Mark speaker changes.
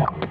Speaker 1: Yeah.